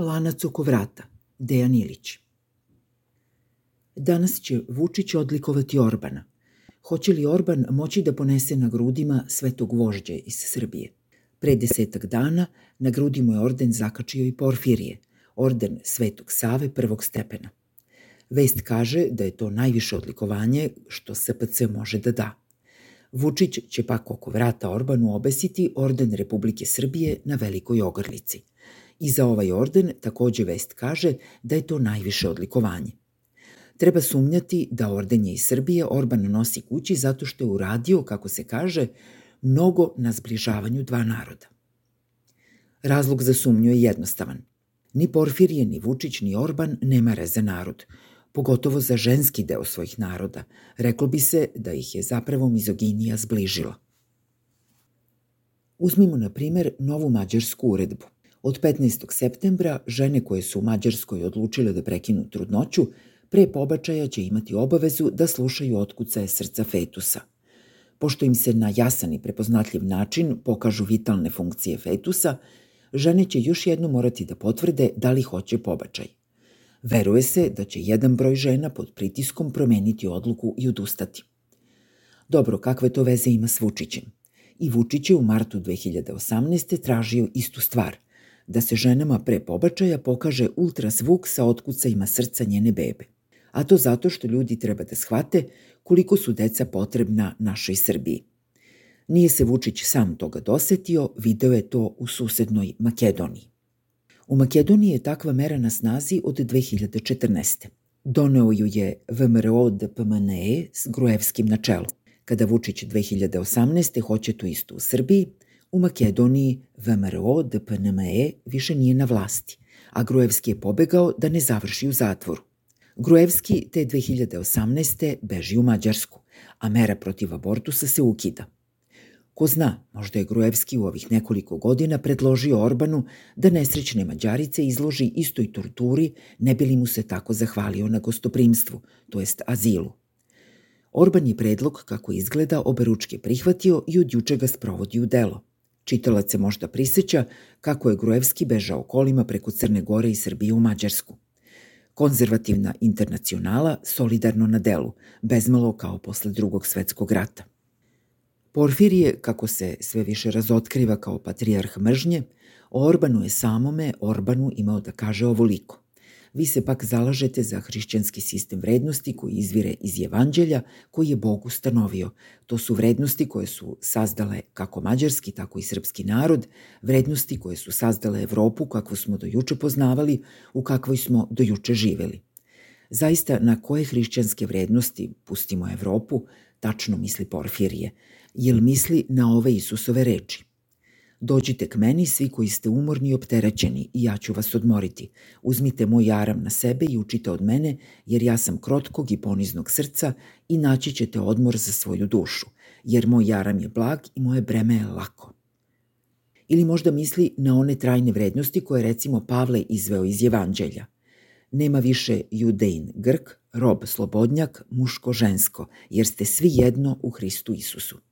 Lanac oko vrata, Dejan Ilić. Danas će Vučić odlikovati Orbana. Hoće li Orban moći da ponese na grudima svetog vožđe iz Srbije? Pre desetak dana na grudi mu je orden zakačio i Porfirije, orden Svetog Save prvog stepena. Vest kaže da je to najviše odlikovanje što SPC može da da. Vučić će pak oko vrata Orbanu obesiti orden Republike Srbije na Velikoj ogrlici. I za ovaj orden takođe vest kaže da je to najviše odlikovanje. Treba sumnjati da orden je iz Srbije Orban nosi kući zato što je uradio, kako se kaže, mnogo na zbližavanju dva naroda. Razlog za sumnju je jednostavan. Ni Porfirije, ni Vučić, ni Orban ne mare za narod, pogotovo za ženski deo svojih naroda. Reklo bi se da ih je zapravo mizoginija zbližila. Uzmimo, na primer, novu mađarsku uredbu. Od 15. septembra žene koje su u Mađarskoj odlučile da prekinu trudnoću, pre pobačaja će imati obavezu da slušaju otkucaje srca fetusa. Pošto im se na jasan i prepoznatljiv način pokažu vitalne funkcije fetusa, žene će još jedno morati da potvrde da li hoće pobačaj. Veruje se da će jedan broj žena pod pritiskom promeniti odluku i odustati. Dobro, kakve to veze ima s Vučićem? I Vučić je u martu 2018. tražio istu stvar, da se ženama pre pobačaja pokaže ultrasvuk sa otkucajima srca njene bebe. A to zato što ljudi treba da shvate koliko su deca potrebna našoj Srbiji. Nije se Vučić sam toga dosetio, video je to u susednoj Makedoniji. U Makedoniji je takva mera na snazi od 2014. Doneo ju je VMRO DPMNE s Gruevskim na čelu. Kada Vučić 2018. hoće tu isto u Srbiji, u Makedoniji VMRO DPNME više nije na vlasti, a Gruevski je pobegao da ne završi u zatvoru. Gruevski te 2018. beži u Mađarsku, a mera protiv abortusa se ukida – Ko zna, možda je Gruevski u ovih nekoliko godina predložio Orbanu da nesrećne Mađarice izloži istoj torturi, ne bi li mu se tako zahvalio na gostoprimstvu, to jest azilu. Orban je predlog, kako izgleda, oberučke prihvatio i od juče ga sprovodi u delo. Čitalac se možda priseća kako je Gruevski bežao kolima preko Crne Gore i Srbije u Mađarsku. Konzervativna internacionala solidarno na delu, bezmalo kao posle drugog svetskog rata. Porfirije, kako se sve više razotkriva kao patrijarh mržnje, o Orbanu je samome Orbanu imao da kaže ovoliko. Vi se pak zalažete za hrišćanski sistem vrednosti koji izvire iz evanđelja koji je Bog ustanovio. To su vrednosti koje su sazdale kako mađarski, tako i srpski narod, vrednosti koje su sazdale Evropu kakvu smo do juče poznavali, u kakvoj smo do juče živeli. Zaista na koje hrišćanske vrednosti, pustimo Evropu, tačno misli Porfirije – jel misli na ove Isusove reči. Dođite k meni svi koji ste umorni i opterećeni i ja ću vas odmoriti. Uzmite moj jaram na sebe i učite od mene, jer ja sam krotkog i poniznog srca i naći ćete odmor za svoju dušu, jer moj jaram je blag i moje breme je lako. Ili možda misli na one trajne vrednosti koje recimo Pavle izveo iz Evanđelja. Nema više judein grk, rob slobodnjak, muško žensko, jer ste svi jedno u Hristu Isusu.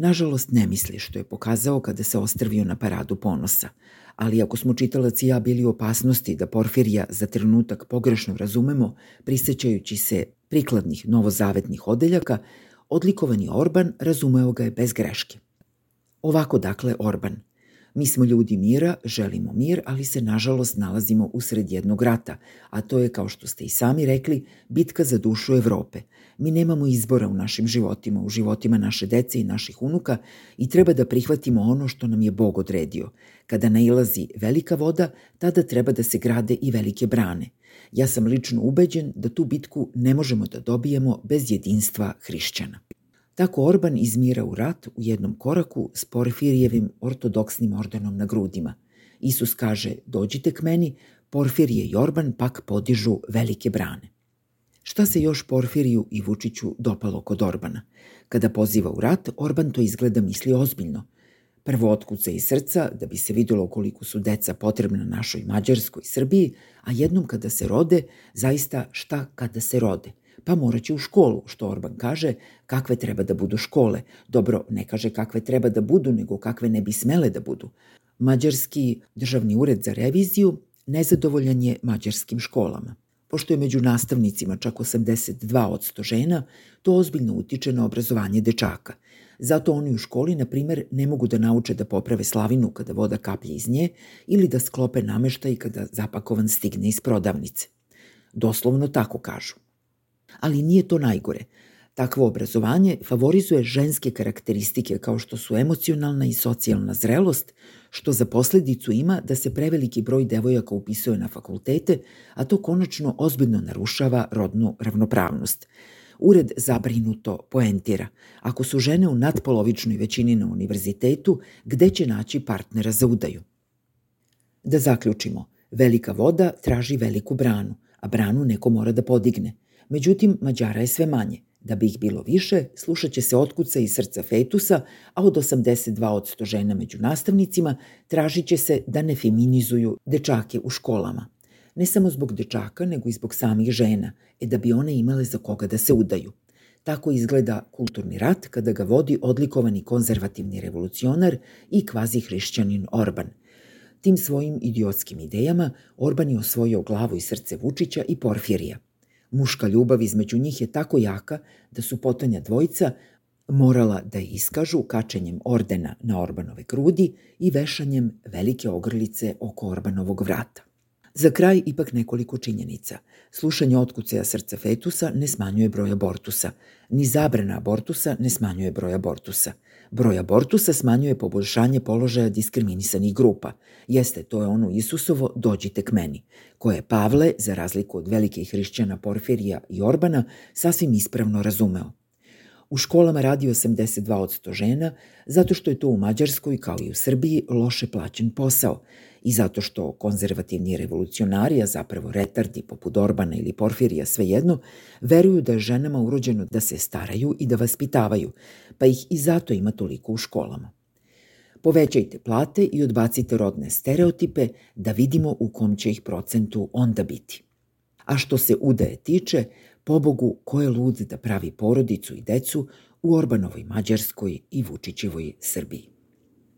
Nažalost, ne misli što je pokazao kada se ostrvio na paradu ponosa. Ali ako smo čitalac i ja bili u opasnosti da Porfirija za trenutak pogrešno razumemo, prisećajući se prikladnih novozavetnih odeljaka, odlikovani Orban razumeo ga je bez greške. Ovako dakle Orban – Mi smo ljudi mira, želimo mir, ali se nažalost nalazimo usred jednog rata, a to je, kao što ste i sami rekli, bitka za dušu Evrope. Mi nemamo izbora u našim životima, u životima naše dece i naših unuka i treba da prihvatimo ono što nam je Bog odredio. Kada nailazi velika voda, tada treba da se grade i velike brane. Ja sam lično ubeđen da tu bitku ne možemo da dobijemo bez jedinstva hrišćana. Tako Orban izmira u rat u jednom koraku s Porfirijevim ortodoksnim ordenom na grudima. Isus kaže, dođite k meni, Porfirije i Orban pak podižu velike brane. Šta se još Porfiriju i Vučiću dopalo kod Orbana? Kada poziva u rat, Orban to izgleda misli ozbiljno. Prvo otkuca iz srca da bi se videlo koliko su deca potrebna našoj Mađarskoj Srbiji, a jednom kada se rode, zaista šta kada se rode – pa moraće u školu, što Orban kaže, kakve treba da budu škole. Dobro, ne kaže kakve treba da budu, nego kakve ne bi smele da budu. Mađarski državni ured za reviziju nezadovoljan je mađarskim školama. Pošto je među nastavnicima čak 82% žena, to ozbiljno utiče na obrazovanje dečaka. Zato oni u školi, na primer, ne mogu da nauče da poprave slavinu kada voda kaplje iz nje ili da sklope nameštaj kada zapakovan stigne iz prodavnice. Doslovno tako kažu. Ali nije to najgore. Takvo obrazovanje favorizuje ženske karakteristike kao što su emocionalna i socijalna zrelost, što za posledicu ima da se preveliki broj devojaka upisuje na fakultete, a to konačno ozbiljno narušava rodnu ravnopravnost. Ured zabrinuto poentira. Ako su žene u nadpolovičnoj većini na univerzitetu, gde će naći partnera za udaju? Da zaključimo. Velika voda traži veliku branu, a branu neko mora da podigne. Međutim, Mađara je sve manje. Da bi ih bilo više, slušat će se otkuca iz srca fetusa, a od 82% žena među nastavnicima tražit će se da ne feminizuju dečake u školama. Ne samo zbog dečaka, nego i zbog samih žena, e da bi one imale za koga da se udaju. Tako izgleda kulturni rat kada ga vodi odlikovani konzervativni revolucionar i kvazi hrišćanin Orban. Tim svojim idiotskim idejama Orban je osvojio glavu i srce Vučića i Porfirija – Muška ljubav između njih je tako jaka da su potonja dvojica morala da iskažu kačenjem ordena na Orbanove grudi i vešanjem velike ogrlice oko Orbanovog vrata. Za kraj ipak nekoliko činjenica. Slušanje otkucaja srca fetusa ne smanjuje broj abortusa, ni zabrana abortusa ne smanjuje broj abortusa. Broj abortusa smanjuje poboljšanje položaja diskriminisanih grupa. Jeste, to je ono Isusovo dođite k meni, koje je Pavle, za razliku od velikih hrišćana Porfirija i Orbana, sasvim ispravno razumeo. U školama radi 82% žena, zato što je to u Mađarskoj, kao i u Srbiji, loše plaćen posao i zato što konzervativni revolucionari, a zapravo retardi poput Orbana ili Porfirija svejedno, veruju da je ženama urođeno da se staraju i da vaspitavaju, pa ih i zato ima toliko u školama. Povećajte plate i odbacite rodne stereotipe da vidimo u kom će ih procentu onda biti. A što se udaje tiče, pobogu ko je lud da pravi porodicu i decu u Orbanovoj Mađarskoj i Vučićevoj Srbiji.